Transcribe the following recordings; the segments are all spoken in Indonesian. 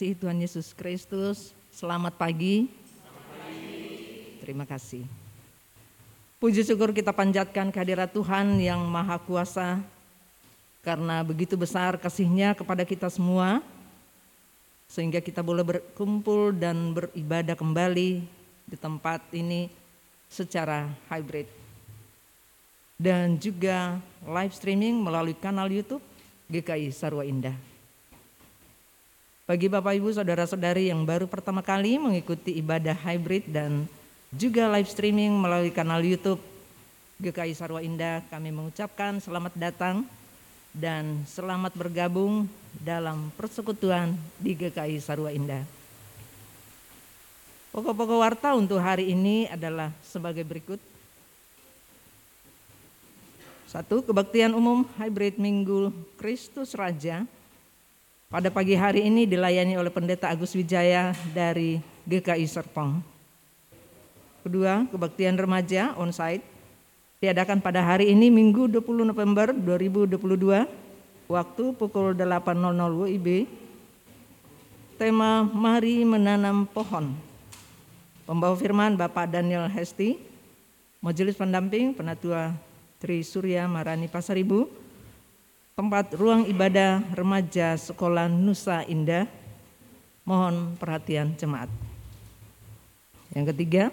dikasihi Tuhan Yesus Kristus, selamat pagi. Terima kasih. Puji syukur kita panjatkan kehadirat Tuhan yang Maha Kuasa, karena begitu besar kasihnya kepada kita semua, sehingga kita boleh berkumpul dan beribadah kembali di tempat ini secara hybrid. Dan juga live streaming melalui kanal YouTube GKI Sarwa Indah. Bagi Bapak Ibu Saudara-saudari yang baru pertama kali mengikuti ibadah hybrid dan juga live streaming melalui kanal YouTube GKI Sarwa Indah, kami mengucapkan selamat datang dan selamat bergabung dalam persekutuan di GKI Sarwa Indah. Pokok-pokok warta untuk hari ini adalah sebagai berikut. Satu, kebaktian umum hybrid Minggu Kristus Raja pada pagi hari ini dilayani oleh Pendeta Agus Wijaya dari GKI Serpong. Kedua, kebaktian remaja onsite diadakan pada hari ini Minggu 20 November 2022 waktu pukul 8.00 WIB. Tema Mari Menanam Pohon. Pembawa firman Bapak Daniel Hesti, Majelis Pendamping Penatua Tri Surya Marani Pasaribu, tempat ruang ibadah remaja sekolah Nusa Indah. Mohon perhatian jemaat. Yang ketiga,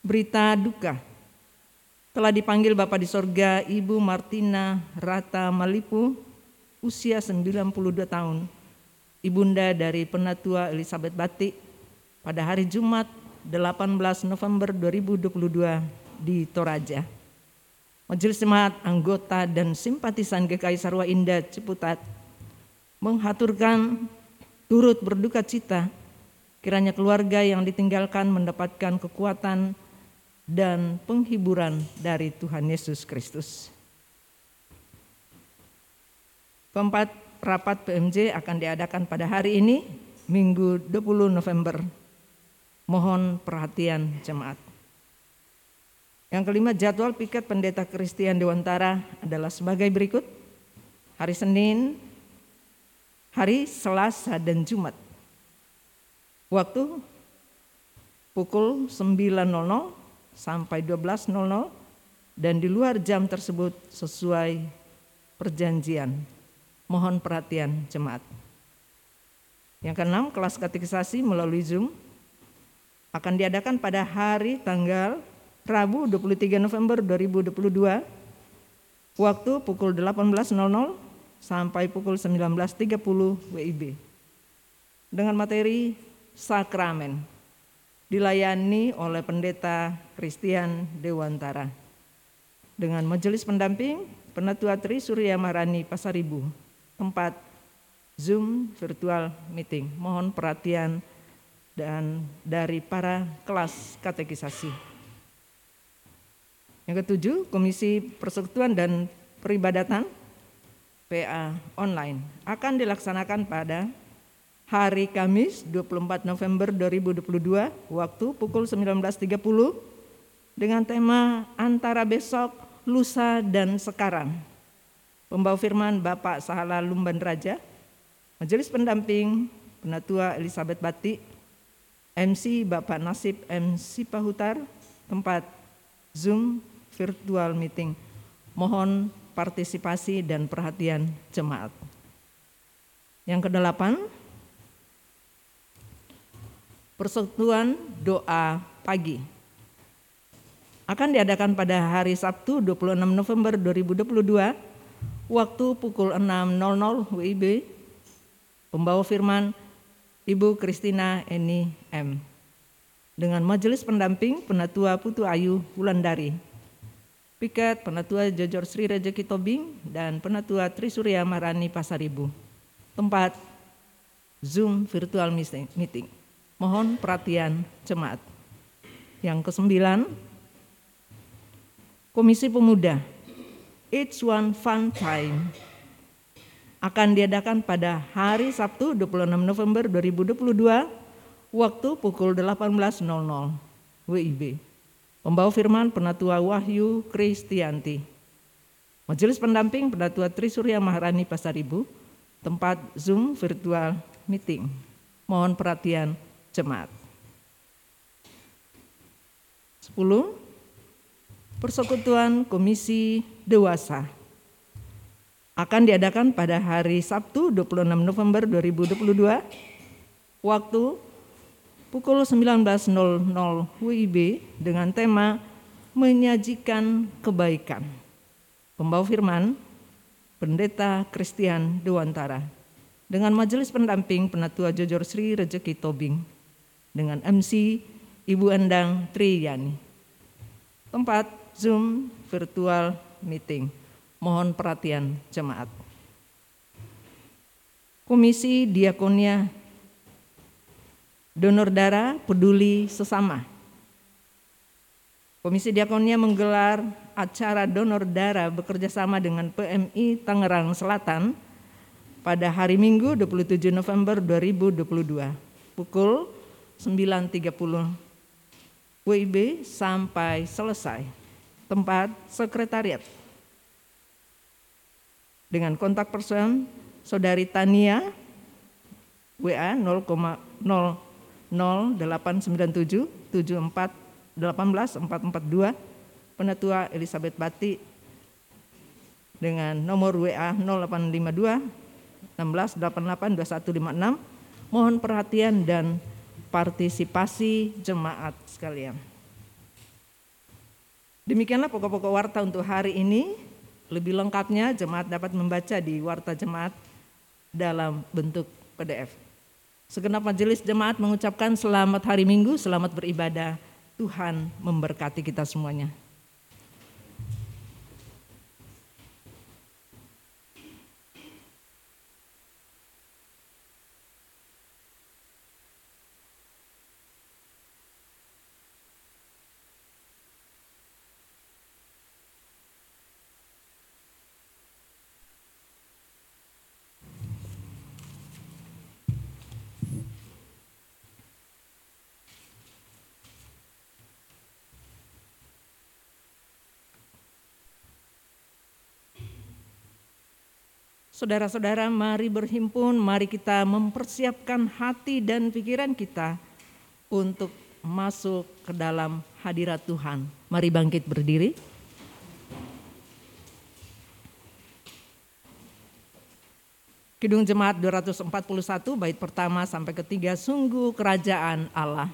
berita duka. Telah dipanggil Bapak di sorga Ibu Martina Rata Malipu, usia 92 tahun. Ibunda dari penatua Elizabeth Batik pada hari Jumat 18 November 2022 di Toraja. Majelis Jemaat, anggota dan simpatisan GKI Sarwa Indah Ciputat menghaturkan turut berduka cita kiranya keluarga yang ditinggalkan mendapatkan kekuatan dan penghiburan dari Tuhan Yesus Kristus. Keempat, rapat PMJ akan diadakan pada hari ini, Minggu 20 November. Mohon perhatian jemaat. Yang kelima, jadwal piket pendeta Kristian Dewantara adalah sebagai berikut. Hari Senin, hari Selasa dan Jumat. Waktu pukul 9.00 sampai 12.00 dan di luar jam tersebut sesuai perjanjian. Mohon perhatian jemaat. Yang keenam, kelas katekisasi melalui Zoom akan diadakan pada hari tanggal Rabu 23 November 2022 waktu pukul 18.00 sampai pukul 19.30 WIB dengan materi sakramen dilayani oleh pendeta Christian Dewantara. Dengan majelis pendamping Penatua Tri Surya Marani Pasaribu tempat Zoom virtual meeting. Mohon perhatian dan dari para kelas katekisasi yang ketujuh, Komisi Persekutuan dan Peribadatan PA online akan dilaksanakan pada hari Kamis 24 November 2022 waktu pukul 19.30 dengan tema antara besok, lusa dan sekarang. Pembawa firman Bapak Sahala Lumban Raja, Majelis Pendamping Penatua Elizabeth Bati, MC Bapak Nasib MC Pahutar, tempat Zoom virtual meeting. Mohon partisipasi dan perhatian jemaat. Yang kedelapan, persekutuan doa pagi akan diadakan pada hari Sabtu 26 November 2022 waktu pukul 6.00 WIB. Pembawa firman Ibu Kristina Eni M. Dengan majelis pendamping Penatua Putu Ayu Wulandari. Piket Penatua Jojor Sri Rejeki Tobing dan Penatua Trisurya Marani Pasaribu. Tempat Zoom virtual meeting. Mohon perhatian jemaat. Yang kesembilan, Komisi Pemuda. It's One Fun Time akan diadakan pada hari Sabtu 26 November 2022 waktu pukul 18.00 WIB. Pembawa firman Penatua Wahyu Kristianti. Majelis pendamping Penatua Trisurya Maharani Pasaribu, tempat Zoom virtual meeting. Mohon perhatian jemaat. 10. Persekutuan Komisi Dewasa akan diadakan pada hari Sabtu 26 November 2022 waktu pukul 19.00 WIB dengan tema menyajikan kebaikan. Pembawa firman Pendeta Christian Dewantara dengan majelis pendamping Penatua Jojor Sri Rejeki Tobing dengan MC Ibu Endang Triyani. Tempat Zoom virtual meeting. Mohon perhatian jemaat. Komisi Diakonia donor darah peduli sesama. Komisi Diakonia menggelar acara donor darah bekerja sama dengan PMI Tangerang Selatan pada hari Minggu 27 November 2022 pukul 9.30 WIB sampai selesai. Tempat sekretariat. Dengan kontak person Saudari Tania WA 0,0 0897 74 18 442 Penatua Elizabeth Bati dengan nomor WA 0852 16 88 2156 mohon perhatian dan partisipasi jemaat sekalian. Demikianlah pokok-pokok warta untuk hari ini. Lebih lengkapnya jemaat dapat membaca di warta jemaat dalam bentuk PDF. Segenap majelis jemaat mengucapkan selamat hari Minggu, selamat beribadah. Tuhan memberkati kita semuanya. Saudara-saudara, mari berhimpun, mari kita mempersiapkan hati dan pikiran kita untuk masuk ke dalam hadirat Tuhan. Mari bangkit berdiri. Kidung Jemaat 241 bait pertama sampai ketiga sungguh kerajaan Allah.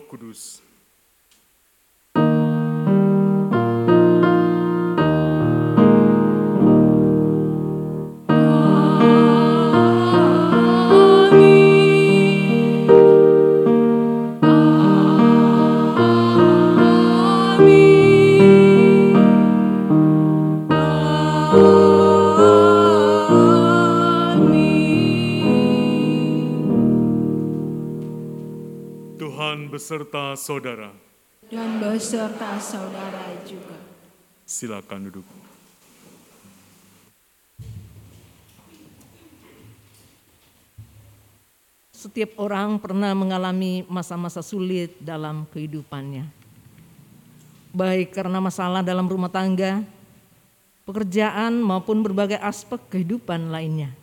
Dan beserta saudara. Dan beserta saudara juga. Silakan duduk. Setiap orang pernah mengalami masa-masa sulit dalam kehidupannya. Baik karena masalah dalam rumah tangga, pekerjaan maupun berbagai aspek kehidupan lainnya.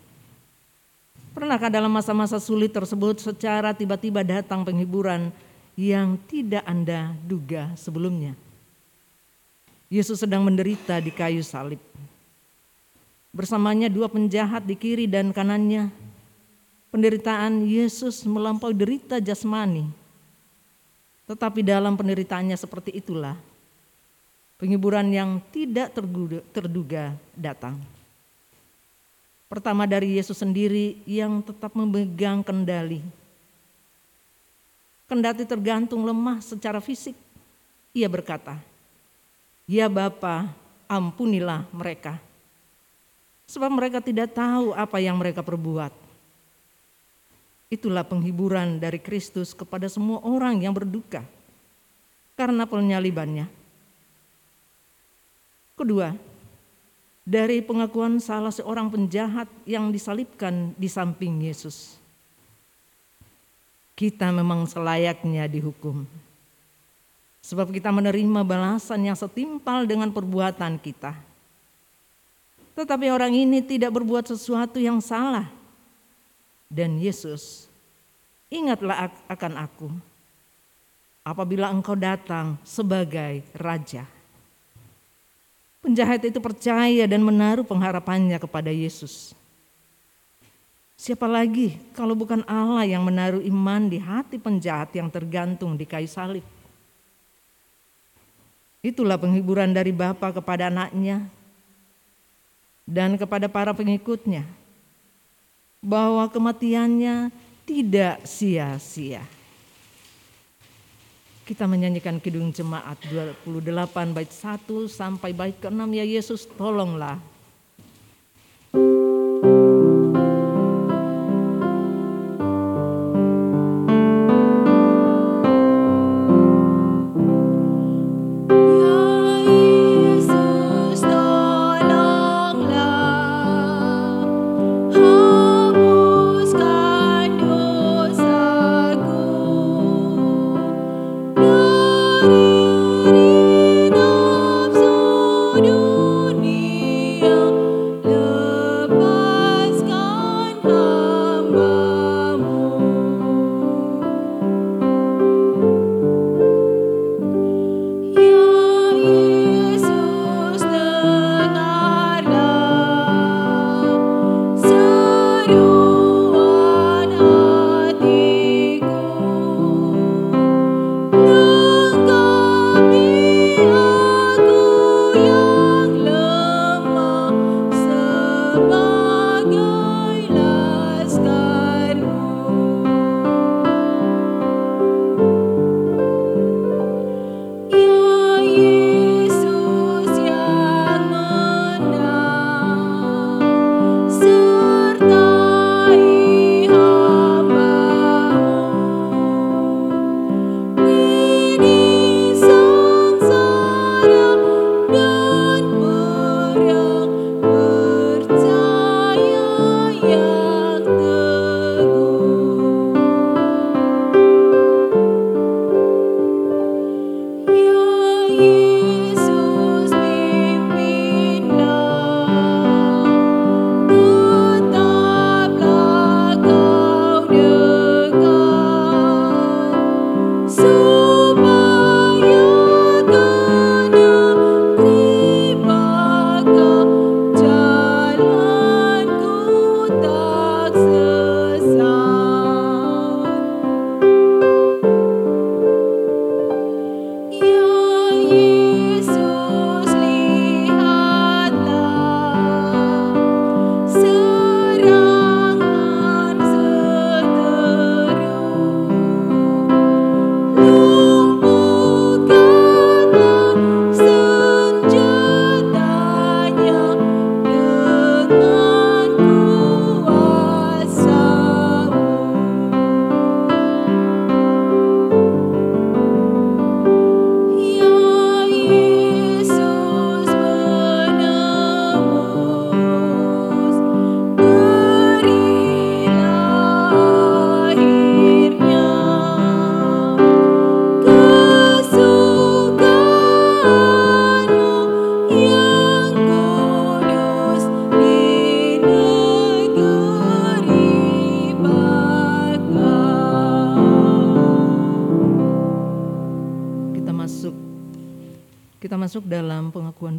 Pernahkah dalam masa-masa sulit tersebut secara tiba-tiba datang penghiburan yang tidak Anda duga sebelumnya? Yesus sedang menderita di kayu salib. Bersamanya dua penjahat di kiri dan kanannya. Penderitaan Yesus melampaui derita jasmani. Tetapi dalam penderitaannya seperti itulah penghiburan yang tidak terduga, datang. Pertama dari Yesus sendiri yang tetap memegang kendali. Kendati tergantung lemah secara fisik, ia berkata, Ya Bapa, ampunilah mereka. Sebab mereka tidak tahu apa yang mereka perbuat. Itulah penghiburan dari Kristus kepada semua orang yang berduka karena penyalibannya. Kedua, dari pengakuan salah seorang penjahat yang disalibkan di samping Yesus. Kita memang selayaknya dihukum. Sebab kita menerima balasan yang setimpal dengan perbuatan kita. Tetapi orang ini tidak berbuat sesuatu yang salah. Dan Yesus, ingatlah akan aku apabila engkau datang sebagai raja. Penjahat itu percaya dan menaruh pengharapannya kepada Yesus. Siapa lagi kalau bukan Allah yang menaruh iman di hati penjahat yang tergantung di kayu salib? Itulah penghiburan dari Bapa kepada anaknya dan kepada para pengikutnya. Bahwa kematiannya tidak sia-sia. Kita menyanyikan Kidung Jemaat 28 bait 1 sampai bait ke-6 ya Yesus tolonglah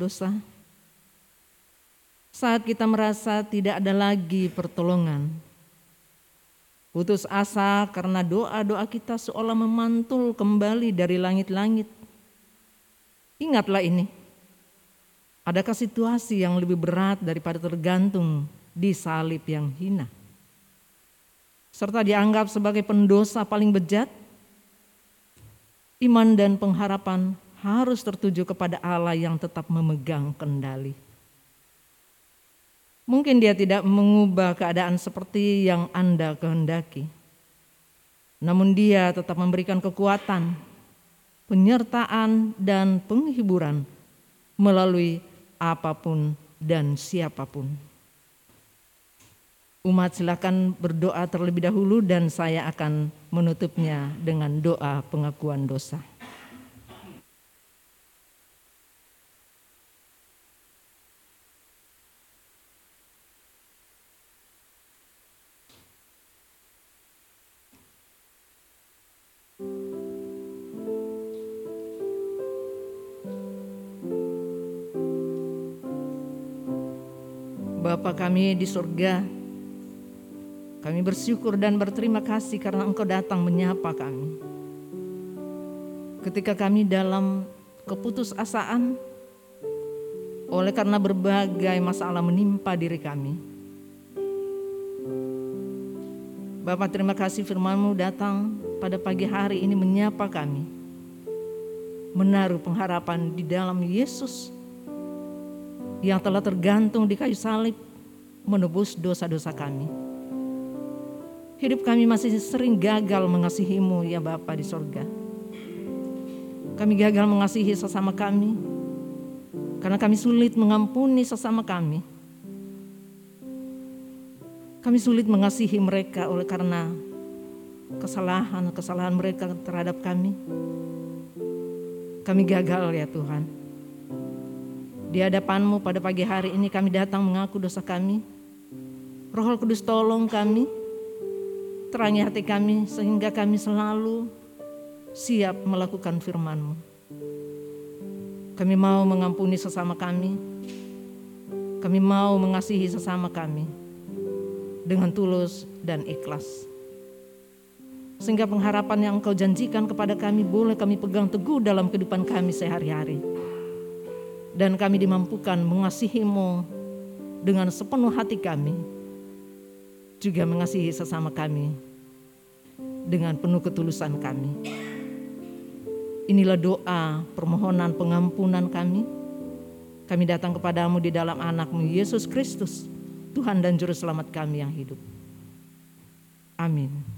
dosa. Saat kita merasa tidak ada lagi pertolongan, putus asa karena doa-doa kita seolah memantul kembali dari langit-langit. Ingatlah ini, adakah situasi yang lebih berat daripada tergantung di salib yang hina? Serta dianggap sebagai pendosa paling bejat? Iman dan pengharapan harus tertuju kepada Allah yang tetap memegang kendali. Mungkin dia tidak mengubah keadaan seperti yang Anda kehendaki. Namun dia tetap memberikan kekuatan, penyertaan dan penghiburan melalui apa pun dan siapa pun. Umat silakan berdoa terlebih dahulu dan saya akan menutupnya dengan doa pengakuan dosa. Bapa kami di surga, kami bersyukur dan berterima kasih karena Engkau datang menyapa kami. Ketika kami dalam keputusasaan, oleh karena berbagai masalah menimpa diri kami. Bapak terima kasih firmanmu datang pada pagi hari ini menyapa kami. Menaruh pengharapan di dalam Yesus yang telah tergantung di kayu salib menebus dosa-dosa kami. Hidup kami masih sering gagal mengasihimu ya Bapa di sorga. Kami gagal mengasihi sesama kami. Karena kami sulit mengampuni sesama kami. Kami sulit mengasihi mereka oleh karena kesalahan-kesalahan mereka terhadap kami. Kami gagal ya Tuhan. Di hadapanmu pada pagi hari ini kami datang mengaku dosa kami. Roh Kudus tolong kami Terangi hati kami sehingga kami selalu siap melakukan firman-Mu. Kami mau mengampuni sesama kami. Kami mau mengasihi sesama kami dengan tulus dan ikhlas. Sehingga pengharapan yang Engkau janjikan kepada kami boleh kami pegang teguh dalam kehidupan kami sehari-hari. Dan kami dimampukan mengasihimu dengan sepenuh hati kami juga mengasihi sesama kami dengan penuh ketulusan kami. Inilah doa permohonan pengampunan kami. Kami datang kepadamu di dalam anakmu Yesus Kristus, Tuhan dan Juru Selamat kami yang hidup. Amin.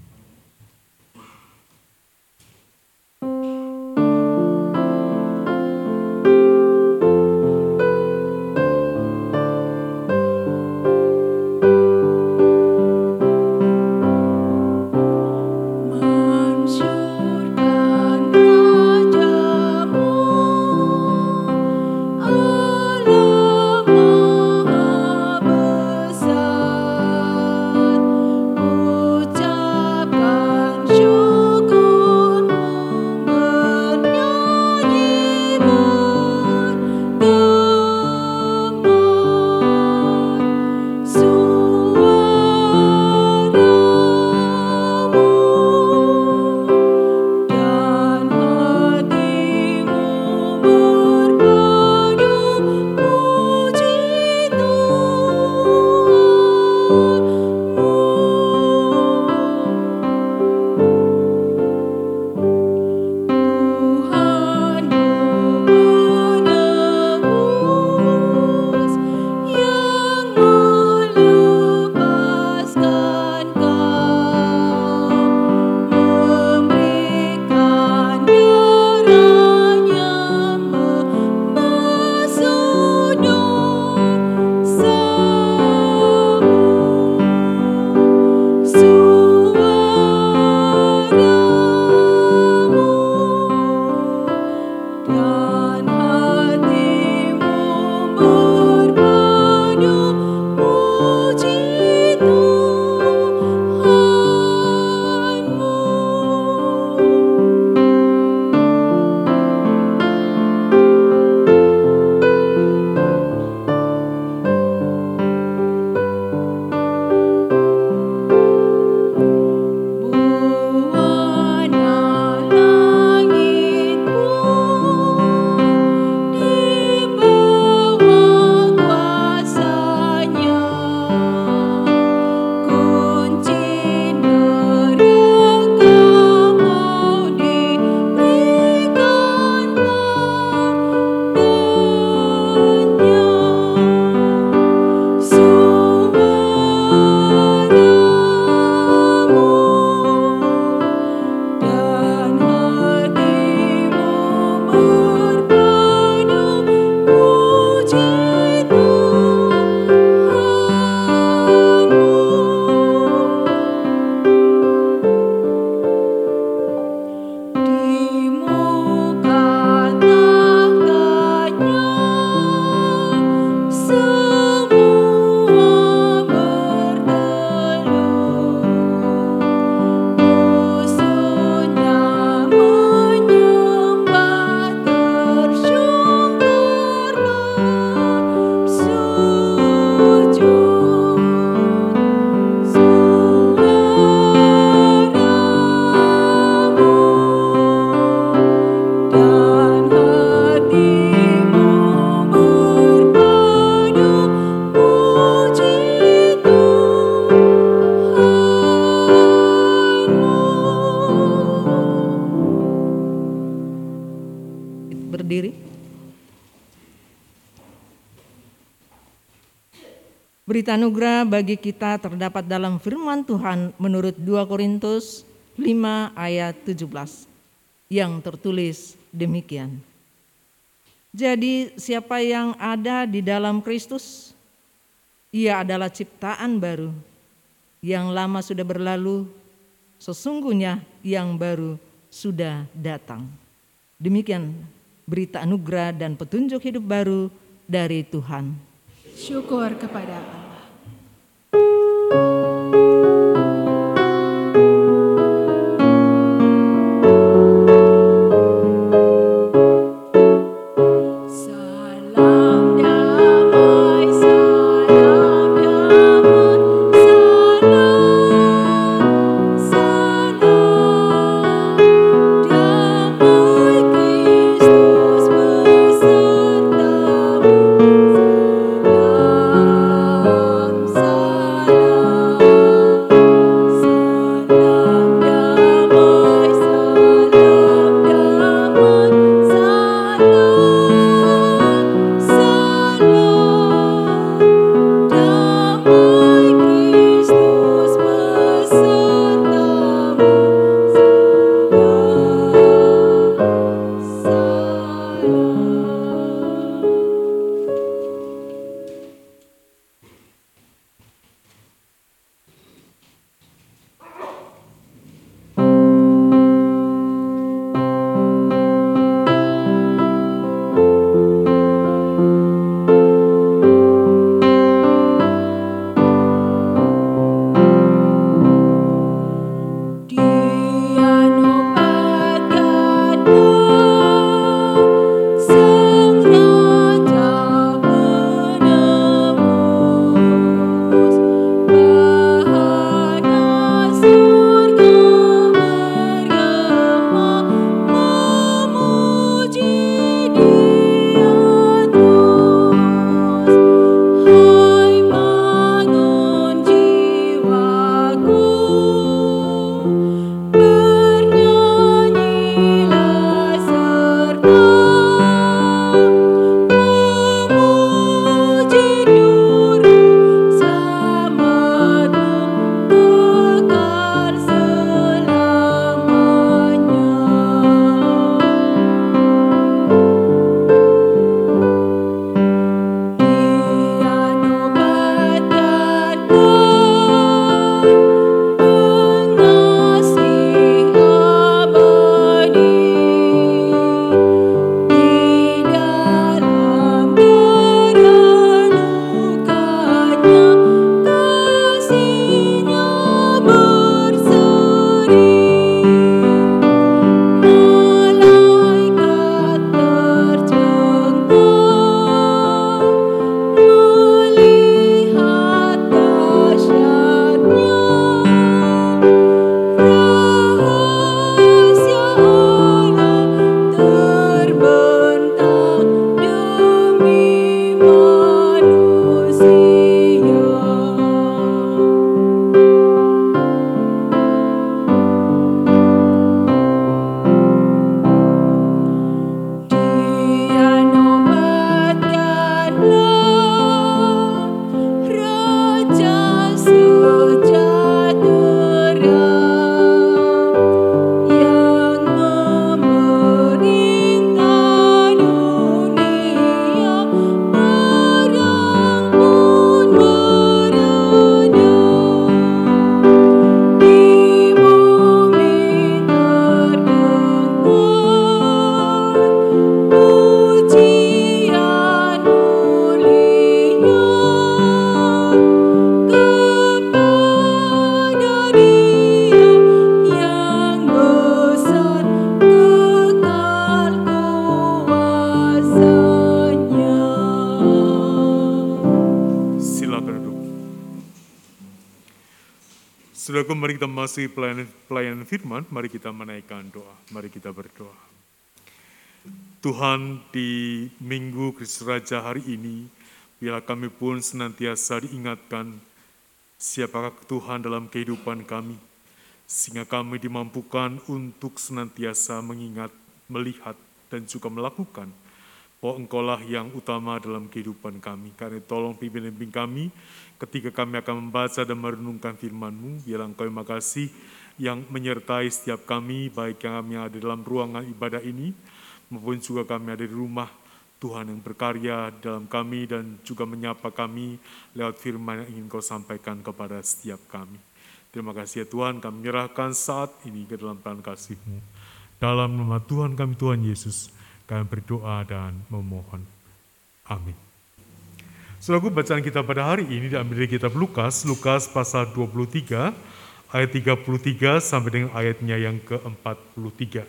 Anugerah bagi kita terdapat dalam firman Tuhan menurut 2 Korintus 5 ayat 17 yang tertulis demikian. Jadi siapa yang ada di dalam Kristus, ia adalah ciptaan baru. Yang lama sudah berlalu, sesungguhnya yang baru sudah datang. Demikian berita anugerah dan petunjuk hidup baru dari Tuhan. Syukur kepada Allah. Masih pelayanan, pelayanan firman, mari kita menaikkan doa, mari kita berdoa. Tuhan, di Minggu Kristus Raja hari ini, biarlah kami pun senantiasa diingatkan siapakah Tuhan dalam kehidupan kami, sehingga kami dimampukan untuk senantiasa mengingat, melihat, dan juga melakukan bahwa Engkaulah yang utama dalam kehidupan kami. Karena tolong pimpin pimpin kami ketika kami akan membaca dan merenungkan firman-Mu. Biarlah Engkau yang makasih yang menyertai setiap kami, baik yang kami ada dalam ruangan ibadah ini, maupun juga kami ada di rumah Tuhan yang berkarya dalam kami dan juga menyapa kami lewat firman yang ingin kau sampaikan kepada setiap kami. Terima kasih ya Tuhan, kami menyerahkan saat ini ke dalam tangan kasih-Mu. Dalam nama Tuhan kami, Tuhan Yesus, kami berdoa dan memohon. Amin. Saudaraku, bacaan kita pada hari ini diambil dari kitab Lukas, Lukas pasal 23, ayat 33 sampai dengan ayatnya yang ke-43.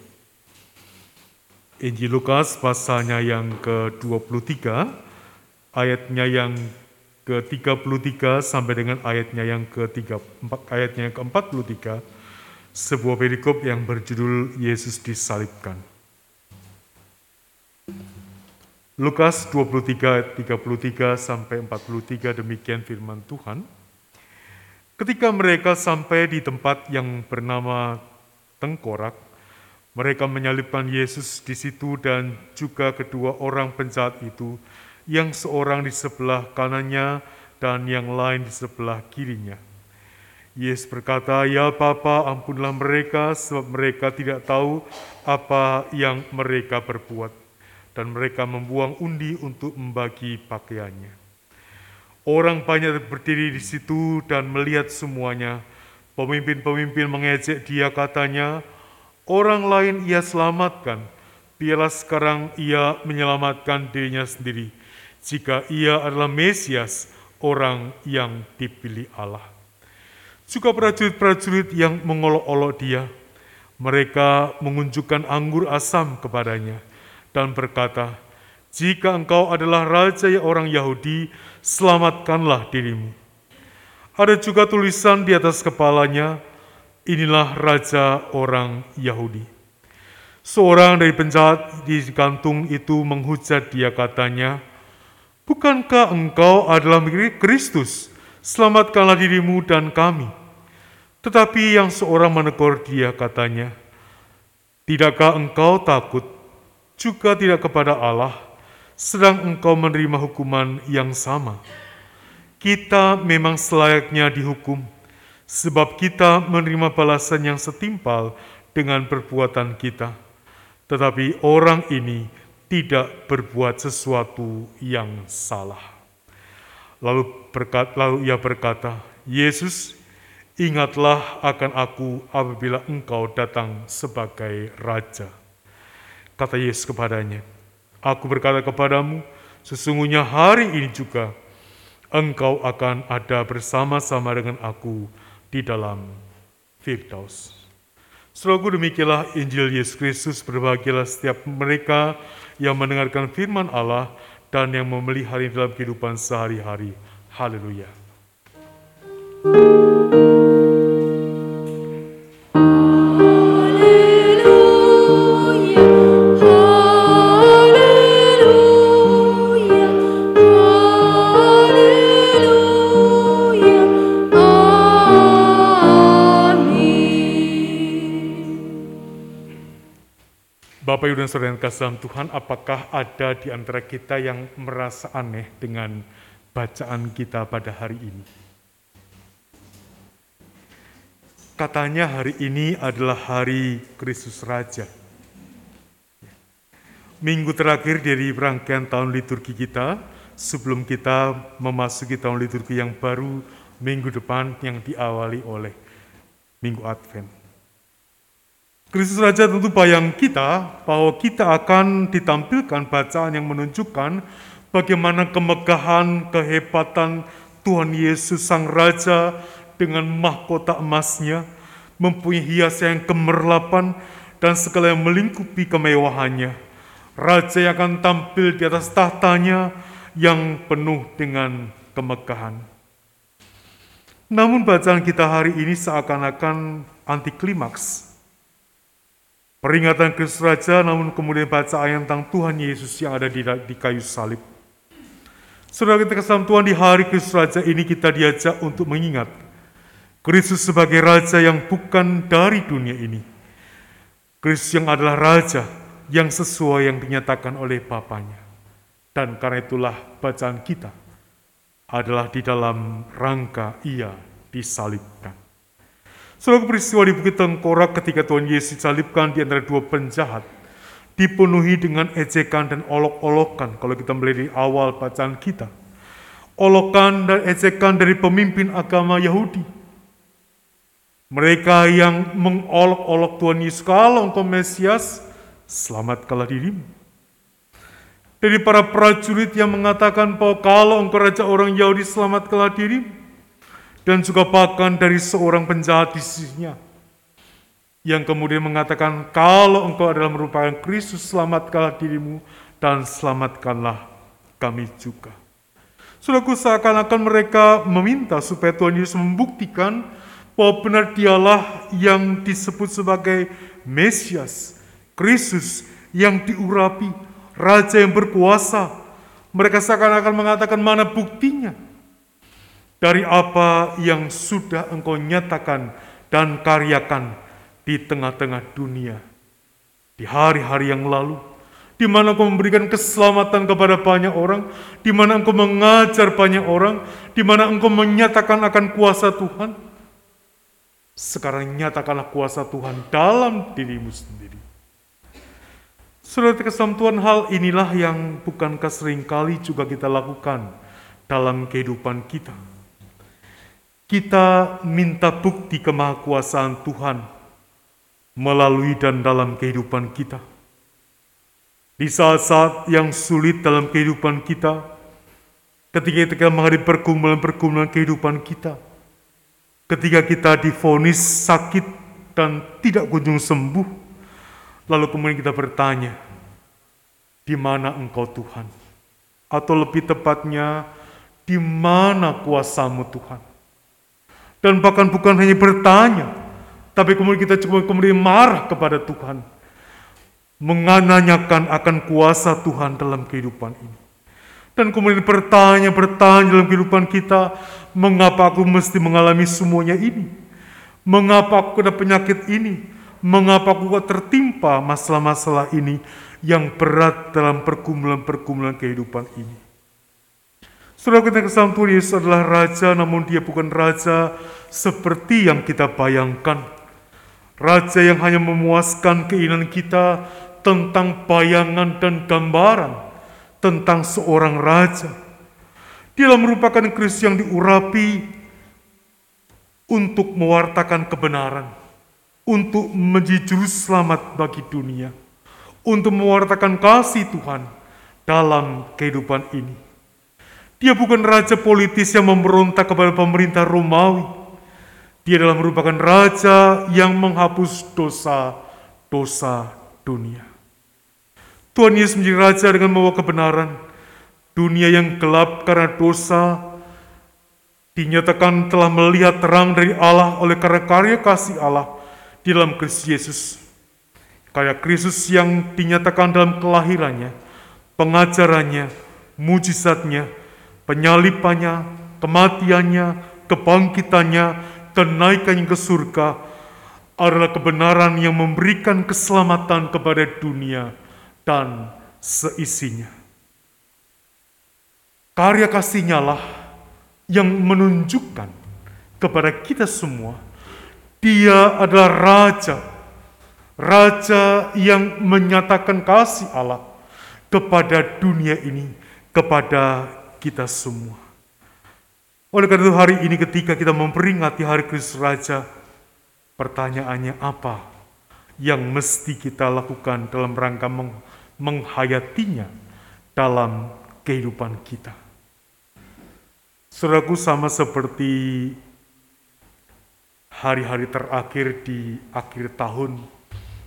Injil Lukas pasalnya yang ke-23, ayatnya yang ke-33 sampai dengan ayatnya yang ke-3 ayatnya yang ke-43, sebuah perikop yang berjudul Yesus disalibkan. Lukas 23 ayat 33 sampai 43 demikian firman Tuhan. Ketika mereka sampai di tempat yang bernama Tengkorak, mereka menyalibkan Yesus di situ dan juga kedua orang penjahat itu, yang seorang di sebelah kanannya dan yang lain di sebelah kirinya. Yesus berkata, "Ya Bapa, ampunlah mereka sebab mereka tidak tahu apa yang mereka berbuat." Dan mereka membuang undi untuk membagi pakaiannya. Orang banyak berdiri di situ dan melihat semuanya. Pemimpin-pemimpin mengejek dia katanya, orang lain ia selamatkan, biarlah sekarang ia menyelamatkan dirinya sendiri. Jika ia adalah Mesias, orang yang dipilih Allah. Juga prajurit-prajurit yang mengolok-olok dia, mereka mengunjukkan anggur asam kepadanya dan berkata, jika engkau adalah raja orang Yahudi, selamatkanlah dirimu. Ada juga tulisan di atas kepalanya, inilah raja orang Yahudi. Seorang dari penjahat di kantung itu menghujat dia katanya, Bukankah engkau adalah Kristus? Selamatkanlah dirimu dan kami. Tetapi yang seorang menegur dia katanya, Tidakkah engkau takut juga tidak kepada Allah, sedang engkau menerima hukuman yang sama. Kita memang selayaknya dihukum, sebab kita menerima balasan yang setimpal dengan perbuatan kita. Tetapi orang ini tidak berbuat sesuatu yang salah. Lalu, berkat, lalu ia berkata, Yesus, ingatlah akan aku apabila engkau datang sebagai Raja. Kata Yesus kepadanya, Aku berkata kepadamu, sesungguhnya hari ini juga engkau akan ada bersama-sama dengan aku di dalam Firdaus. Selalu demikianlah Injil Yesus Kristus berbahagialah setiap mereka yang mendengarkan firman Allah dan yang memelihara dalam kehidupan sehari-hari. Haleluya. Haleluya, Bapak Ibu dan Saudara yang kasih dalam Tuhan, apakah ada di antara kita yang merasa aneh dengan bacaan kita pada hari ini? Katanya hari ini adalah hari Kristus Raja. Minggu terakhir dari rangkaian tahun liturgi kita, sebelum kita memasuki tahun liturgi yang baru minggu depan yang diawali oleh Minggu Advent. Kristus Raja tentu bayang kita bahwa kita akan ditampilkan bacaan yang menunjukkan bagaimana kemegahan, kehebatan Tuhan Yesus Sang Raja dengan mahkota emasnya, mempunyai hiasan yang kemerlapan dan segala yang melingkupi kemewahannya. Raja yang akan tampil di atas tahtanya yang penuh dengan kemegahan. Namun bacaan kita hari ini seakan-akan anti klimaks. Peringatan Kristus Raja namun kemudian bacaan tentang Tuhan Yesus yang ada di, di kayu salib. Saudara kita kesal Tuhan di hari Kristus Raja ini kita diajak untuk mengingat Kristus sebagai Raja yang bukan dari dunia ini. Kristus yang adalah Raja yang sesuai yang dinyatakan oleh Bapaknya. Dan karena itulah bacaan kita adalah di dalam rangka ia disalibkan. Seluruh peristiwa di Bukit Tengkorak ketika Tuhan Yesus disalibkan di antara dua penjahat, dipenuhi dengan ejekan dan olok-olokan kalau kita melihat di awal bacaan kita. Olokan dan ejekan dari pemimpin agama Yahudi. Mereka yang mengolok-olok Tuhan Yesus, kalau engkau Mesias, selamatkanlah dirimu. Dari para prajurit yang mengatakan bahwa kalau engkau Raja orang Yahudi, selamatkanlah dirimu. Dan juga bahkan dari seorang penjahat di sisinya yang kemudian mengatakan kalau engkau adalah merupakan Kristus selamatkanlah dirimu dan selamatkanlah kami juga. Saudaraku seakan-akan mereka meminta supaya Tuhan Yesus membuktikan bahwa benar dialah yang disebut sebagai Mesias, Kristus yang diurapi, Raja yang berkuasa. Mereka seakan-akan mengatakan mana buktinya dari apa yang sudah engkau nyatakan dan karyakan di tengah-tengah dunia. Di hari-hari yang lalu, di mana engkau memberikan keselamatan kepada banyak orang, di mana engkau mengajar banyak orang, di mana engkau menyatakan akan kuasa Tuhan. Sekarang nyatakanlah kuasa Tuhan dalam dirimu sendiri. Saudara kesan Tuhan, hal inilah yang bukankah sering kali juga kita lakukan dalam kehidupan kita. Kita minta bukti kemahakuasaan Tuhan melalui dan dalam kehidupan kita. Di saat-saat yang sulit dalam kehidupan kita, ketika kita menghadapi pergumulan-pergumulan kehidupan kita, ketika kita difonis sakit dan tidak kunjung sembuh, lalu kemudian kita bertanya, di mana engkau Tuhan? Atau lebih tepatnya, di mana kuasamu Tuhan? Dan bahkan bukan hanya bertanya, tapi kemudian kita cuma kemudian marah kepada Tuhan. Mengananyakan akan kuasa Tuhan dalam kehidupan ini. Dan kemudian bertanya, bertanya dalam kehidupan kita, mengapa aku mesti mengalami semuanya ini? Mengapa aku kena penyakit ini? Mengapa aku tertimpa masalah-masalah ini yang berat dalam pergumulan-pergumulan kehidupan ini? Saudara kita Tuhan Yesus adalah Raja, namun dia bukan Raja seperti yang kita bayangkan. Raja yang hanya memuaskan keinginan kita tentang bayangan dan gambaran tentang seorang raja. Dia merupakan Kristus yang diurapi untuk mewartakan kebenaran, untuk menjadi juru selamat bagi dunia, untuk mewartakan kasih Tuhan dalam kehidupan ini. Dia bukan raja politis yang memberontak kepada pemerintah Romawi. Dia adalah merupakan raja yang menghapus dosa-dosa dunia. Tuhan Yesus menjadi raja dengan membawa kebenaran. Dunia yang gelap karena dosa dinyatakan telah melihat terang dari Allah oleh karena karya kasih Allah di dalam Kristus Yesus. Karya Kristus yang dinyatakan dalam kelahirannya, pengajarannya, mujizatnya, penyalipannya, kematiannya, kebangkitannya, kenaikannya ke surga adalah kebenaran yang memberikan keselamatan kepada dunia dan seisinya. Karya kasihnya lah yang menunjukkan kepada kita semua, dia adalah Raja, Raja yang menyatakan kasih Allah kepada dunia ini, kepada kita semua. Oleh karena itu hari ini ketika kita memperingati Hari Kristus Raja, pertanyaannya apa yang mesti kita lakukan dalam rangka meng menghayatinya dalam kehidupan kita. Saudaraku sama seperti hari-hari terakhir di akhir tahun,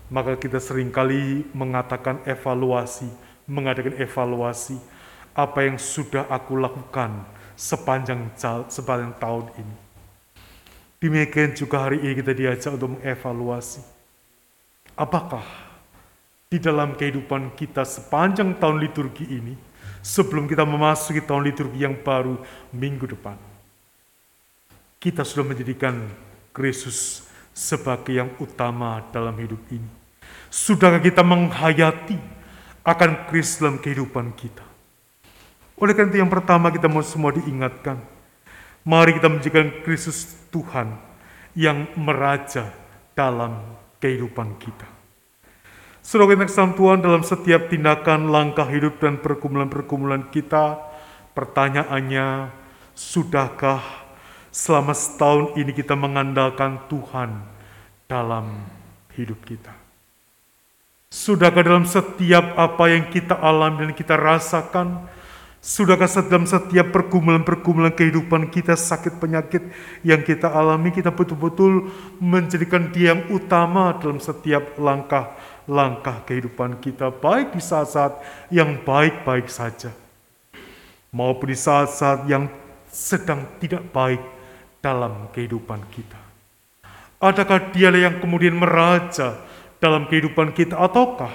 maka kita sering kali mengatakan evaluasi, mengadakan evaluasi apa yang sudah aku lakukan sepanjang sepanjang tahun ini. Demikian juga hari ini kita diajak untuk mengevaluasi. Apakah di dalam kehidupan kita sepanjang tahun liturgi ini, sebelum kita memasuki tahun liturgi yang baru minggu depan, kita sudah menjadikan Kristus sebagai yang utama dalam hidup ini. Sudahkah kita menghayati akan Kristus dalam kehidupan kita? Oleh karena itu yang pertama kita mau semua diingatkan. Mari kita menjadikan Kristus Tuhan yang meraja dalam kehidupan kita. Kita kesam Tuhan dalam setiap tindakan, langkah hidup dan pergumulan-pergumulan kita, pertanyaannya, sudahkah selama setahun ini kita mengandalkan Tuhan dalam hidup kita? Sudahkah dalam setiap apa yang kita alami dan kita rasakan, Sudahkah dalam setiap pergumulan-pergumulan kehidupan kita, sakit penyakit yang kita alami, kita betul-betul menjadikan dia yang utama dalam setiap langkah-langkah kehidupan kita, baik di saat-saat yang baik-baik saja, maupun di saat-saat yang sedang tidak baik dalam kehidupan kita. Adakah dialah yang kemudian meraja dalam kehidupan kita, ataukah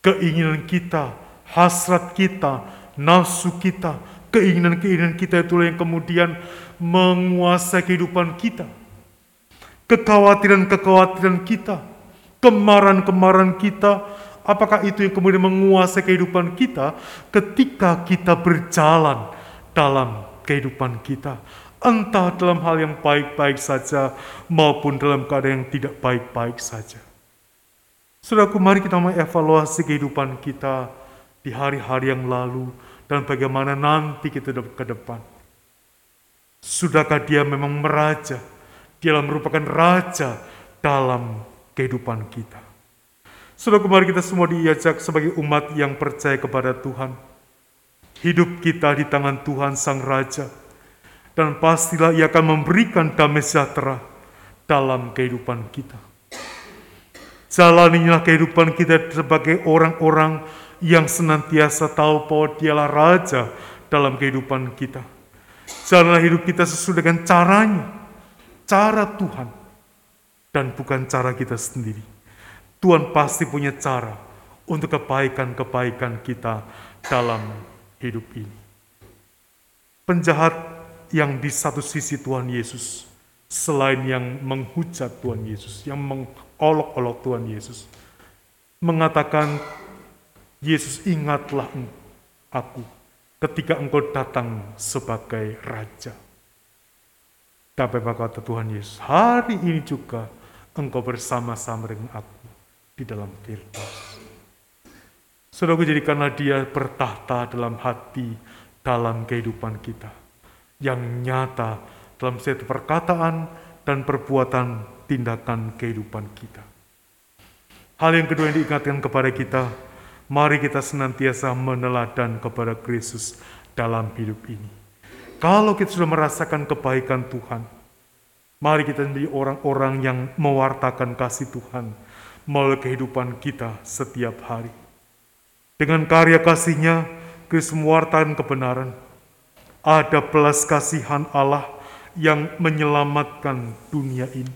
keinginan kita, hasrat kita, nafsu kita, keinginan-keinginan kita itulah yang kemudian menguasai kehidupan kita. Kekhawatiran-kekhawatiran kita, kemarahan-kemarahan kita, apakah itu yang kemudian menguasai kehidupan kita ketika kita berjalan dalam kehidupan kita. Entah dalam hal yang baik-baik saja maupun dalam keadaan yang tidak baik-baik saja. Saudaraku, mari kita mengevaluasi kehidupan kita di hari-hari yang lalu dan bagaimana nanti kita ke depan. Sudahkah dia memang meraja? Dia merupakan raja dalam kehidupan kita. Sudah kemarin kita semua diajak sebagai umat yang percaya kepada Tuhan. Hidup kita di tangan Tuhan Sang Raja. Dan pastilah ia akan memberikan damai sejahtera dalam kehidupan kita. Jalanilah kehidupan kita sebagai orang-orang yang senantiasa tahu bahwa dialah Raja dalam kehidupan kita. Jalanlah hidup kita sesuai dengan caranya, cara Tuhan, dan bukan cara kita sendiri. Tuhan pasti punya cara untuk kebaikan-kebaikan kita dalam hidup ini. Penjahat yang di satu sisi Tuhan Yesus, selain yang menghujat Tuhan Yesus, yang mengolok-olok Tuhan Yesus, mengatakan Yesus ingatlah aku ketika engkau datang sebagai Raja. Tapi kata Tuhan Yesus, hari ini juga engkau bersama-sama dengan aku di dalam Firdaus. Saudara jadikanlah dia bertahta dalam hati, dalam kehidupan kita. Yang nyata dalam setiap perkataan dan perbuatan tindakan kehidupan kita. Hal yang kedua yang diingatkan kepada kita, Mari kita senantiasa meneladan kepada Kristus dalam hidup ini. Kalau kita sudah merasakan kebaikan Tuhan, mari kita menjadi orang-orang yang mewartakan kasih Tuhan melalui kehidupan kita setiap hari. Dengan karya kasihnya, Kristus mewartakan kebenaran. Ada belas kasihan Allah yang menyelamatkan dunia ini.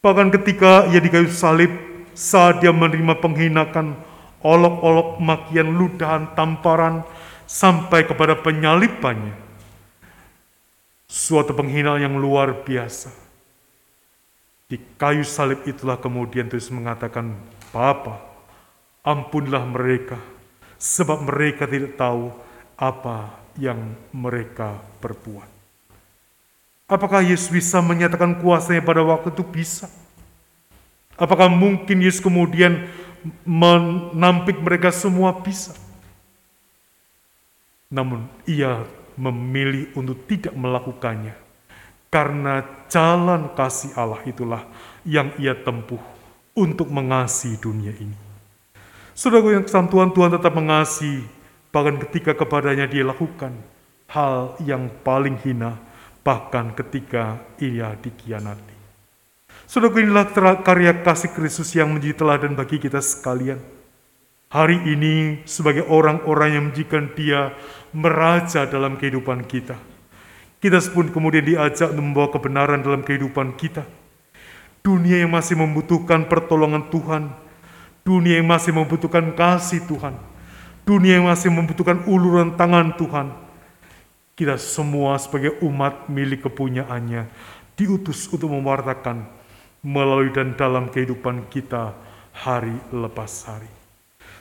Bahkan ketika ia di kayu salib, saat dia menerima penghinaan olok-olok makian ludahan tamparan sampai kepada penyalipannya. Suatu penghinaan yang luar biasa. Di kayu salib itulah kemudian Yesus mengatakan, Bapa, ampunlah mereka, sebab mereka tidak tahu apa yang mereka perbuat. Apakah Yesus bisa menyatakan kuasanya pada waktu itu? Bisa. Apakah mungkin Yesus kemudian menampik mereka semua bisa. Namun ia memilih untuk tidak melakukannya karena jalan kasih Allah itulah yang ia tempuh untuk mengasihi dunia ini. Saudara yang kesantuan Tuhan tetap mengasihi bahkan ketika kepadanya dia lakukan hal yang paling hina bahkan ketika ia dikhianati. Saudara inilah karya kasih Kristus yang menjadi teladan bagi kita sekalian. Hari ini sebagai orang-orang yang menjadikan dia meraja dalam kehidupan kita. Kita pun kemudian diajak membawa kebenaran dalam kehidupan kita. Dunia yang masih membutuhkan pertolongan Tuhan. Dunia yang masih membutuhkan kasih Tuhan. Dunia yang masih membutuhkan uluran tangan Tuhan. Kita semua sebagai umat milik kepunyaannya diutus untuk mewartakan melalui dan dalam kehidupan kita hari lepas hari.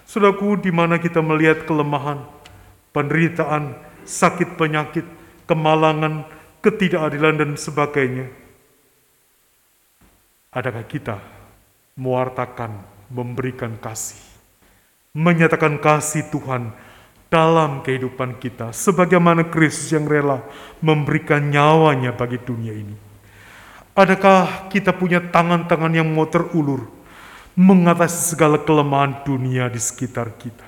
Saudaraku, di mana kita melihat kelemahan, penderitaan, sakit penyakit, kemalangan, ketidakadilan dan sebagainya. Adakah kita mewartakan, memberikan kasih, menyatakan kasih Tuhan dalam kehidupan kita, sebagaimana Kristus yang rela memberikan nyawanya bagi dunia ini? Adakah kita punya tangan-tangan yang mau terulur, mengatasi segala kelemahan dunia di sekitar kita?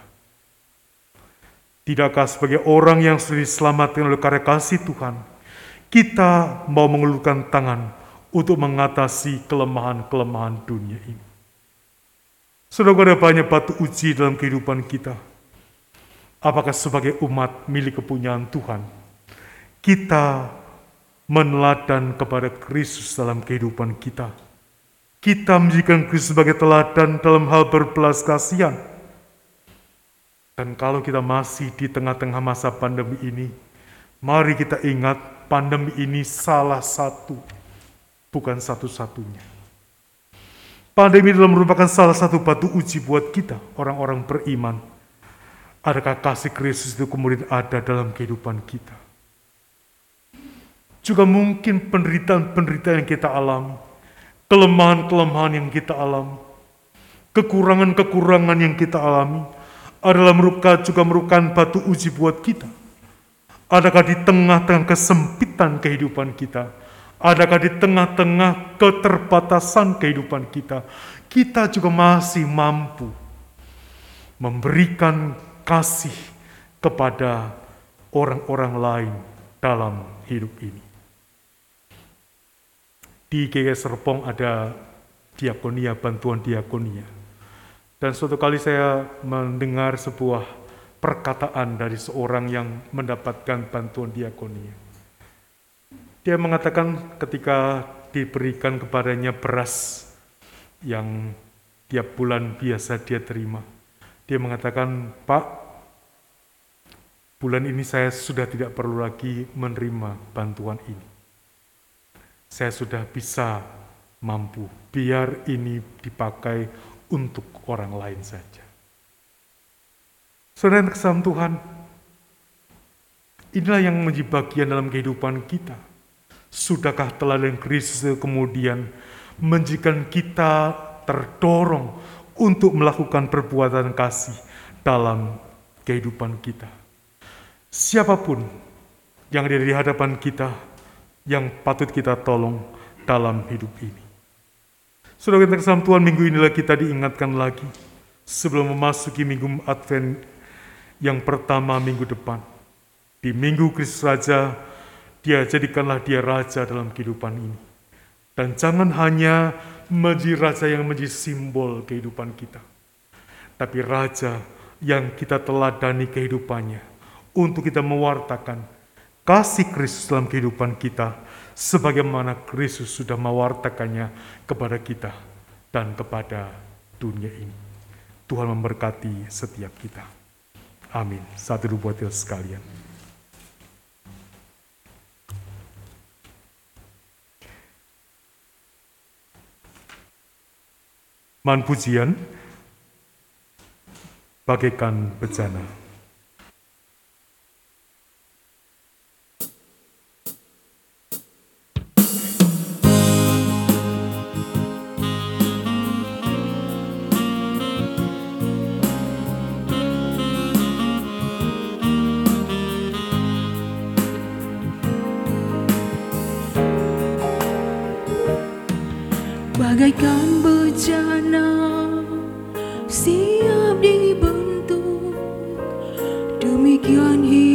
Tidakkah sebagai orang yang sudah diselamatkan oleh karya kasih Tuhan, kita mau mengulurkan tangan untuk mengatasi kelemahan-kelemahan dunia ini? Saudara ada banyak batu uji dalam kehidupan kita. Apakah sebagai umat milik kepunyaan Tuhan, kita meneladan kepada Kristus dalam kehidupan kita? Kita menjadikan Kristus sebagai teladan dalam hal berbelas kasihan, dan kalau kita masih di tengah-tengah masa pandemi ini, mari kita ingat pandemi ini salah satu, bukan satu-satunya. Pandemi adalah merupakan salah satu batu uji buat kita, orang-orang beriman. Adakah kasih Kristus itu kemudian ada dalam kehidupan kita? Juga mungkin penderitaan-penderitaan yang kita alami, kelemahan-kelemahan yang kita alami, kekurangan-kekurangan yang kita alami, adalah merupakan juga merupakan batu uji buat kita. Adakah di tengah-tengah kesempitan kehidupan kita, adakah di tengah-tengah keterbatasan kehidupan kita, kita juga masih mampu memberikan kasih kepada orang-orang lain dalam hidup ini. Di GKS Serpong ada diakonia, bantuan diakonia. Dan suatu kali saya mendengar sebuah perkataan dari seorang yang mendapatkan bantuan diakonia. Dia mengatakan ketika diberikan kepadanya beras yang tiap bulan biasa dia terima. Dia mengatakan, Pak, bulan ini saya sudah tidak perlu lagi menerima bantuan ini. Saya sudah bisa mampu, biar ini dipakai untuk orang lain saja. Saudara kesam Tuhan, inilah yang menjadi bagian dalam kehidupan kita. Sudahkah teladan Kristus kemudian menjadikan kita terdorong untuk melakukan perbuatan kasih dalam kehidupan kita. Siapa pun yang ada di hadapan kita, yang patut kita tolong dalam hidup ini. Saudara kita kesam Tuhan, minggu inilah kita diingatkan lagi sebelum memasuki minggu Advent yang pertama minggu depan. Di minggu Kristus Raja, dia jadikanlah dia Raja dalam kehidupan ini. Dan jangan hanya menjadi Raja yang menjadi simbol kehidupan kita. Tapi Raja yang kita teladani kehidupannya untuk kita mewartakan kasih Kristus dalam kehidupan kita sebagaimana Kristus sudah mewartakannya kepada kita dan kepada dunia ini. Tuhan memberkati setiap kita. Amin. Satu buat sekalian. Man pujian bagaikan bejana. Bagaikan bejana siap dibentuk. Demikian hidupku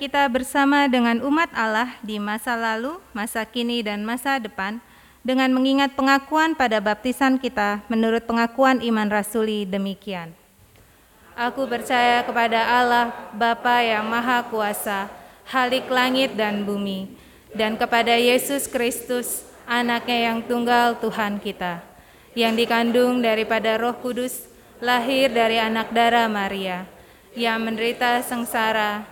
kita bersama dengan umat Allah di masa lalu, masa kini, dan masa depan dengan mengingat pengakuan pada baptisan kita menurut pengakuan iman rasuli demikian. Aku percaya kepada Allah, Bapa yang Maha Kuasa, Halik langit dan bumi, dan kepada Yesus Kristus, anaknya yang tunggal Tuhan kita, yang dikandung daripada roh kudus, lahir dari anak darah Maria, yang menderita sengsara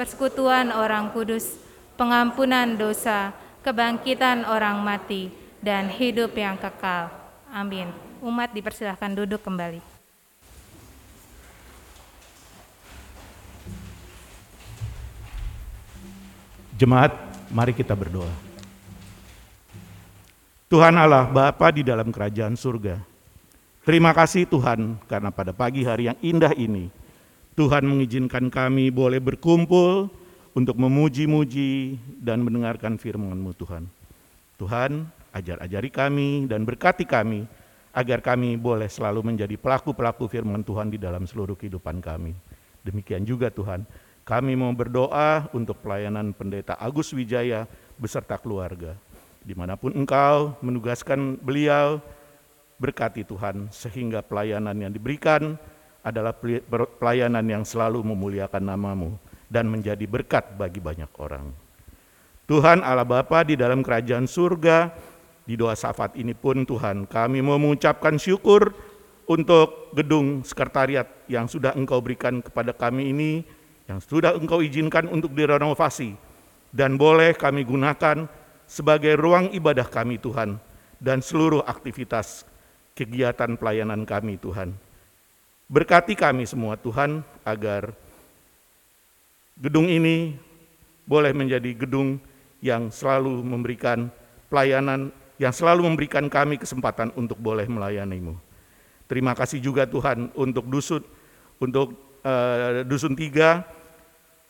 persekutuan orang kudus, pengampunan dosa, kebangkitan orang mati, dan hidup yang kekal. Amin. Umat dipersilahkan duduk kembali. Jemaat, mari kita berdoa. Tuhan Allah, Bapa di dalam kerajaan surga. Terima kasih Tuhan karena pada pagi hari yang indah ini Tuhan mengizinkan kami boleh berkumpul untuk memuji-muji dan mendengarkan firman-Mu Tuhan. Tuhan, ajar-ajari kami dan berkati kami agar kami boleh selalu menjadi pelaku-pelaku firman Tuhan di dalam seluruh kehidupan kami. Demikian juga Tuhan, kami mau berdoa untuk pelayanan pendeta Agus Wijaya beserta keluarga. Di mana pun engkau menugaskan beliau, berkati Tuhan sehingga pelayanan yang diberikan adalah pelayanan yang selalu memuliakan namamu dan menjadi berkat bagi banyak orang. Tuhan Allah Bapa di dalam kerajaan surga, di doa syafaat ini pun Tuhan kami mengucapkan syukur untuk gedung sekretariat yang sudah engkau berikan kepada kami ini, yang sudah engkau izinkan untuk direnovasi, dan boleh kami gunakan sebagai ruang ibadah kami Tuhan, dan seluruh aktivitas kegiatan pelayanan kami Tuhan. Berkati kami semua Tuhan agar gedung ini boleh menjadi gedung yang selalu memberikan pelayanan, yang selalu memberikan kami kesempatan untuk boleh melayanimu. Terima kasih juga Tuhan untuk dusun, untuk uh, dusun tiga,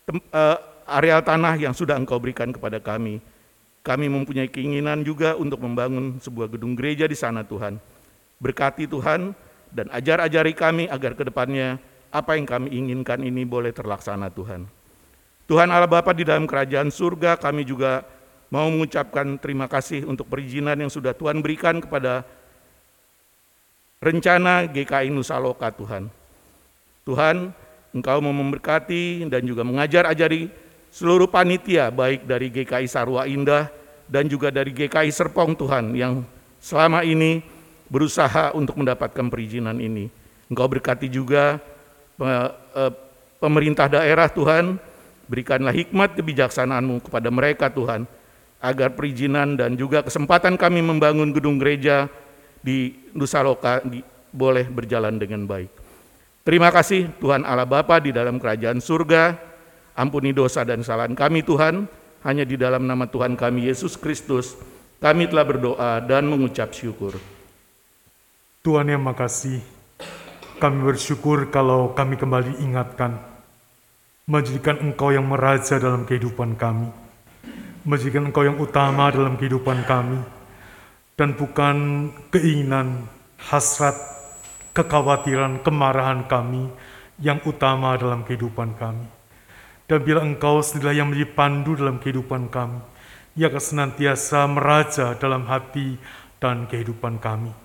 tem, uh, areal tanah yang sudah Engkau berikan kepada kami. Kami mempunyai keinginan juga untuk membangun sebuah gedung gereja di sana Tuhan. Berkati Tuhan dan ajar-ajari kami agar ke depannya apa yang kami inginkan ini boleh terlaksana Tuhan. Tuhan Allah Bapa di dalam kerajaan surga kami juga mau mengucapkan terima kasih untuk perizinan yang sudah Tuhan berikan kepada rencana GKI Nusa Loka Tuhan. Tuhan, Engkau mau memberkati dan juga mengajar-ajari seluruh panitia baik dari GKI Sarwa Indah dan juga dari GKI Serpong Tuhan yang selama ini berusaha untuk mendapatkan perizinan ini. Engkau berkati juga eh, pemerintah daerah Tuhan, berikanlah hikmat kebijaksanaanmu kepada mereka Tuhan, agar perizinan dan juga kesempatan kami membangun gedung gereja di Nusa Loka boleh berjalan dengan baik. Terima kasih Tuhan Allah Bapa di dalam kerajaan surga, Ampuni dosa dan kesalahan kami Tuhan, hanya di dalam nama Tuhan kami Yesus Kristus, kami telah berdoa dan mengucap syukur. Tuhan yang makasih, kami bersyukur kalau kami kembali ingatkan, menjadikan Engkau yang meraja dalam kehidupan kami, menjadikan Engkau yang utama dalam kehidupan kami, dan bukan keinginan, hasrat, kekhawatiran, kemarahan kami yang utama dalam kehidupan kami. Dan bila engkau sendirilah yang menjadi pandu dalam kehidupan kami, ia akan senantiasa meraja dalam hati dan kehidupan kami.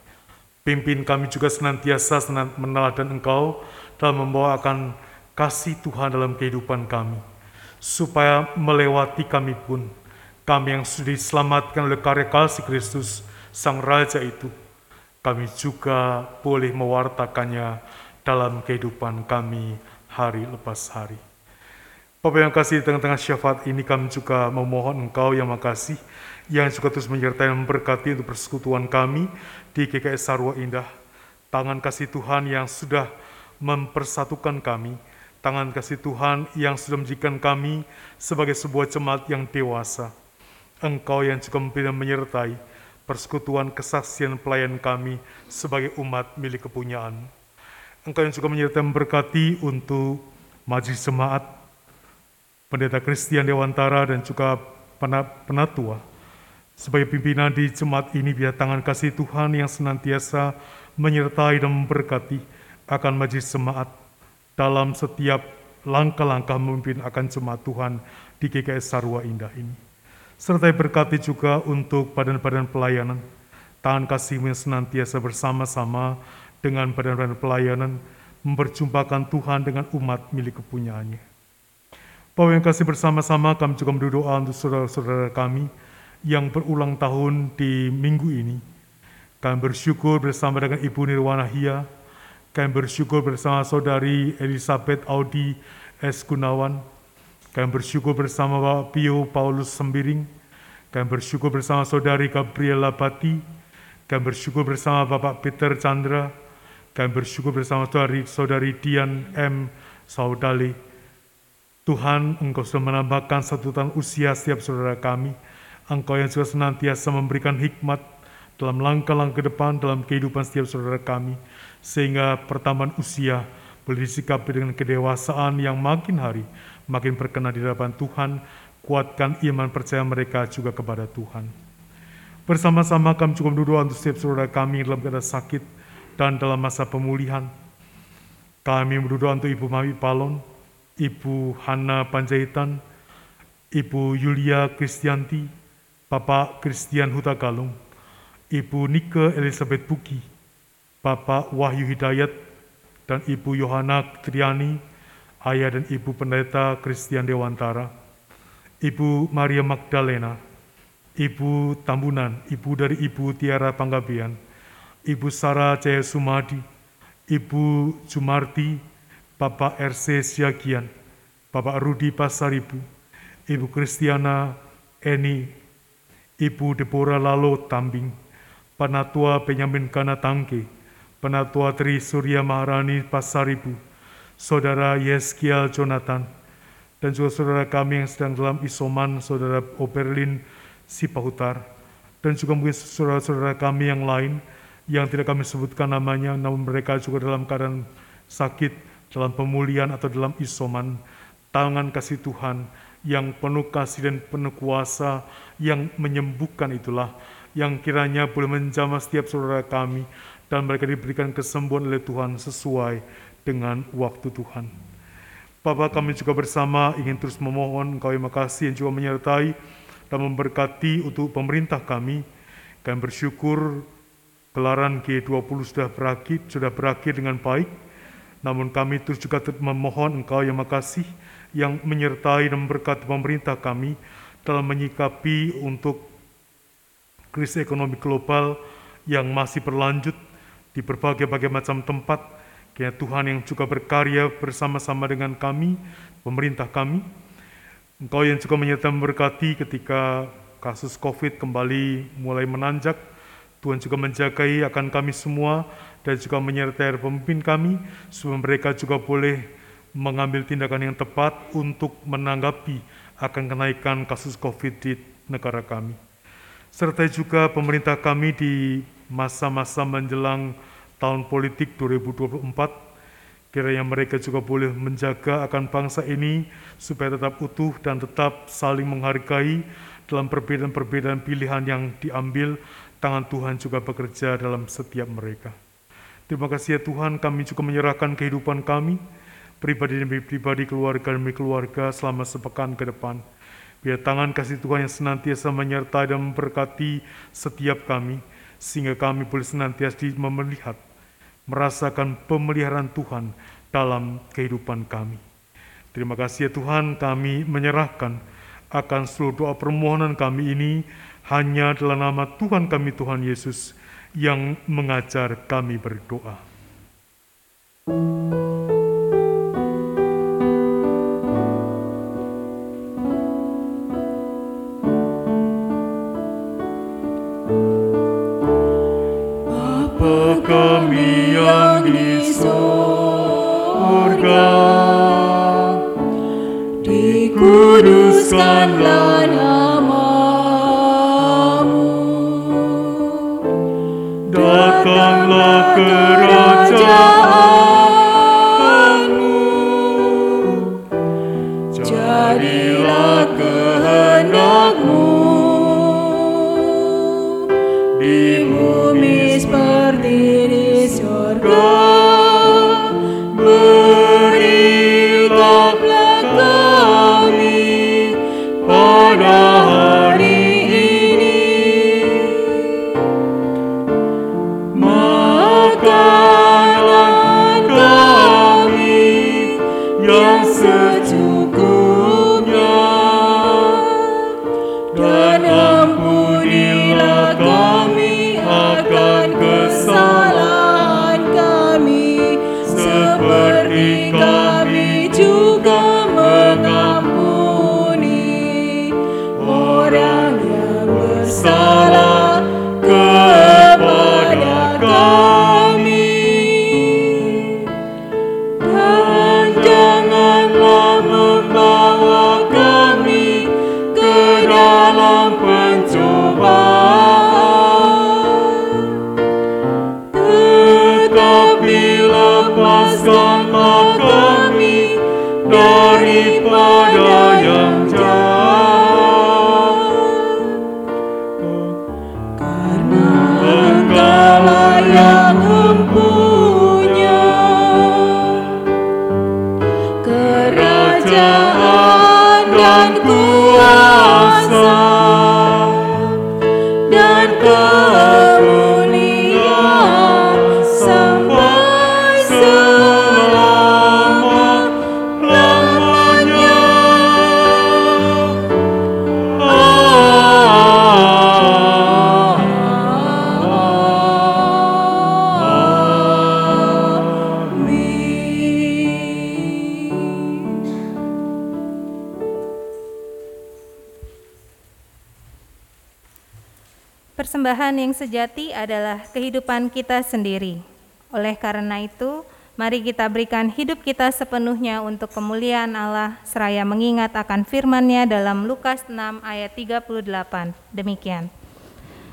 Pimpin kami juga senantiasa meneladan engkau dalam membawakan kasih Tuhan dalam kehidupan kami. Supaya melewati kami pun, kami yang sudah diselamatkan oleh karya kasih Kristus, Sang Raja itu, kami juga boleh mewartakannya dalam kehidupan kami hari lepas hari. Bapak yang kasih di tengah-tengah syafaat ini kami juga memohon Engkau yang makasih yang juga terus menyertai dan memberkati untuk persekutuan kami di GKS Sarwa Indah. Tangan kasih Tuhan yang sudah mempersatukan kami, tangan kasih Tuhan yang sudah menjadikan kami sebagai sebuah jemaat yang dewasa. Engkau yang juga memberi menyertai persekutuan kesaksian pelayan kami sebagai umat milik kepunyaan. Engkau yang juga menyertai memberkati untuk majelis jemaat, Pendeta Christian Dewantara dan juga penatua sebagai pimpinan di jemaat ini biar tangan kasih Tuhan yang senantiasa menyertai dan memberkati akan majelis jemaat dalam setiap langkah-langkah memimpin akan jemaat Tuhan di GKS Sarwa Indah ini. Serta berkati juga untuk badan-badan pelayanan, tangan kasih yang senantiasa bersama-sama dengan badan-badan pelayanan memperjumpakan Tuhan dengan umat milik kepunyaannya. Bapak yang kasih bersama-sama kami juga berdoa untuk saudara-saudara kami yang berulang tahun di minggu ini. Kami bersyukur bersama dengan Ibu Nirwana Hia, kami bersyukur bersama saudari Elizabeth Audi S. Gunawan, kami bersyukur bersama Bapak Pio Paulus Sembiring, kami bersyukur bersama saudari Gabriela Bati, kami bersyukur bersama Bapak Peter Chandra, kami bersyukur bersama saudari, saudari Dian M. Saudali, Tuhan, Engkau sudah menambahkan satu tahun usia setiap saudara kami. Engkau yang sudah senantiasa memberikan hikmat dalam langkah-langkah depan dalam kehidupan setiap saudara kami. Sehingga pertambahan usia boleh disikapi dengan kedewasaan yang makin hari makin berkenan di hadapan Tuhan. Kuatkan iman percaya mereka juga kepada Tuhan. Bersama-sama kami cukup berdoa untuk setiap saudara kami dalam keadaan sakit dan dalam masa pemulihan. Kami berdoa untuk Ibu Mami Palon, Ibu Hana Panjaitan, Ibu Yulia Kristianti, Bapak Christian Huta Galung, Ibu Nike Elizabeth Buki, Bapak Wahyu Hidayat, dan Ibu Yohana Triani, Ayah dan Ibu Pendeta Christian Dewantara, Ibu Maria Magdalena, Ibu Tambunan, Ibu dari Ibu Tiara Panggabean, Ibu Sarah Jaya Sumadi, Ibu Jumarti, Bapak RC Siagian, Bapak Rudi Pasaribu, Ibu Kristiana Eni, Ibu Deborah Lalo Tambing, Penatua Benyamin Kanatangke, Penatua Tri Surya Maharani Pasaribu, Saudara Yeskiel Jonathan, dan juga saudara kami yang sedang dalam isoman, Saudara Oberlin Sipahutar, dan juga mungkin saudara-saudara kami yang lain yang tidak kami sebutkan namanya, namun mereka juga dalam keadaan sakit, dalam pemulihan atau dalam isoman, tangan kasih Tuhan yang penuh kasih dan penuh kuasa yang menyembuhkan itulah yang kiranya boleh menjamah setiap saudara kami dan mereka diberikan kesembuhan oleh Tuhan sesuai dengan waktu Tuhan. Bapak kami juga bersama ingin terus memohon Engkau yang makasih yang juga menyertai dan memberkati untuk pemerintah kami. Kami bersyukur gelaran G20 sudah berakhir, sudah berakhir dengan baik. Namun kami terus juga memohon Engkau yang makasih yang menyertai dan memberkati pemerintah kami dalam menyikapi untuk krisis ekonomi global yang masih berlanjut di berbagai-bagai macam tempat. Kiranya Tuhan yang juga berkarya bersama-sama dengan kami, pemerintah kami. Engkau yang juga menyertai memberkati ketika kasus COVID kembali mulai menanjak. Tuhan juga menjagai akan kami semua dan juga menyertai pemimpin kami supaya mereka juga boleh mengambil tindakan yang tepat untuk menanggapi akan kenaikan kasus COVID di negara kami. Serta juga pemerintah kami di masa-masa menjelang tahun politik 2024, kiranya mereka juga boleh menjaga akan bangsa ini supaya tetap utuh dan tetap saling menghargai dalam perbedaan-perbedaan pilihan yang diambil, tangan Tuhan juga bekerja dalam setiap mereka. Terima kasih ya Tuhan, kami juga menyerahkan kehidupan kami, pribadi demi pribadi, keluarga demi keluarga selama sepekan ke depan. Biar tangan kasih Tuhan yang senantiasa menyertai dan memberkati setiap kami, sehingga kami boleh senantiasa melihat, merasakan pemeliharaan Tuhan dalam kehidupan kami. Terima kasih ya Tuhan, kami menyerahkan akan seluruh doa permohonan kami ini hanya dalam nama Tuhan kami Tuhan Yesus yang mengajar kami berdoa. Bapa yang kehidupan kita sendiri. Oleh karena itu, mari kita berikan hidup kita sepenuhnya untuk kemuliaan Allah seraya mengingat akan firman-Nya dalam Lukas 6 ayat 38. Demikian.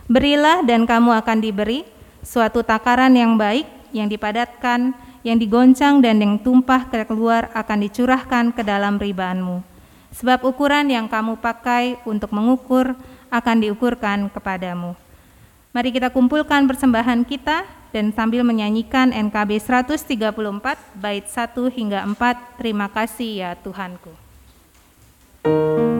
Berilah dan kamu akan diberi suatu takaran yang baik, yang dipadatkan, yang digoncang dan yang tumpah keluar akan dicurahkan ke dalam ribaanmu. Sebab ukuran yang kamu pakai untuk mengukur akan diukurkan kepadamu. Mari kita kumpulkan persembahan kita dan sambil menyanyikan NKB 134 bait 1 hingga 4. Terima kasih ya Tuhanku. Terima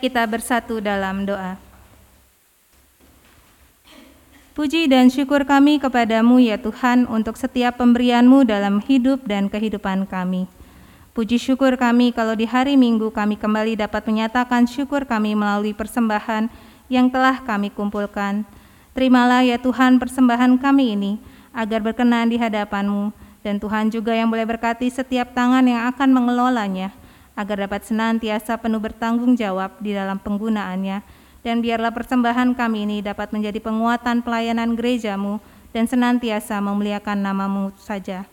kita bersatu dalam doa. Puji dan syukur kami kepadamu ya Tuhan untuk setiap pemberianmu dalam hidup dan kehidupan kami. Puji syukur kami kalau di hari Minggu kami kembali dapat menyatakan syukur kami melalui persembahan yang telah kami kumpulkan. Terimalah ya Tuhan persembahan kami ini agar berkenan di hadapanmu dan Tuhan juga yang boleh berkati setiap tangan yang akan mengelolanya agar dapat senantiasa penuh bertanggung jawab di dalam penggunaannya dan biarlah persembahan kami ini dapat menjadi penguatan pelayanan gerejamu dan senantiasa memuliakan namamu saja.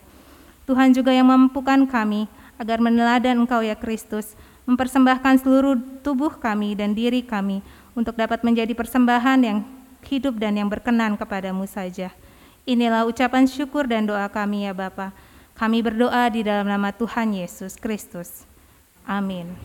Tuhan juga yang memampukan kami agar meneladan Engkau ya Kristus, mempersembahkan seluruh tubuh kami dan diri kami untuk dapat menjadi persembahan yang hidup dan yang berkenan kepadamu saja. Inilah ucapan syukur dan doa kami ya Bapa. Kami berdoa di dalam nama Tuhan Yesus Kristus. Amin.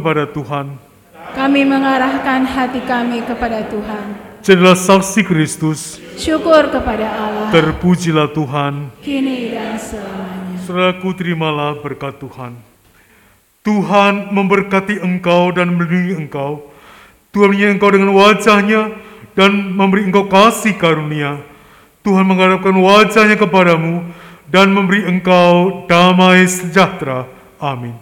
Kepada Tuhan. Kami mengarahkan hati kami kepada Tuhan. Jadilah saksi Kristus, Syukur kepada Allah, terpujilah Tuhan. kini dan selamanya. Saudaraku terimalah berkat Tuhan. Tuhan memberkati engkau dan melindungi engkau. Tuhan menyertai engkau dengan wajahnya dan memberi engkau kasih karunia. Tuhan menghadapkan wajahnya kepadamu dan memberi engkau damai sejahtera. Amin,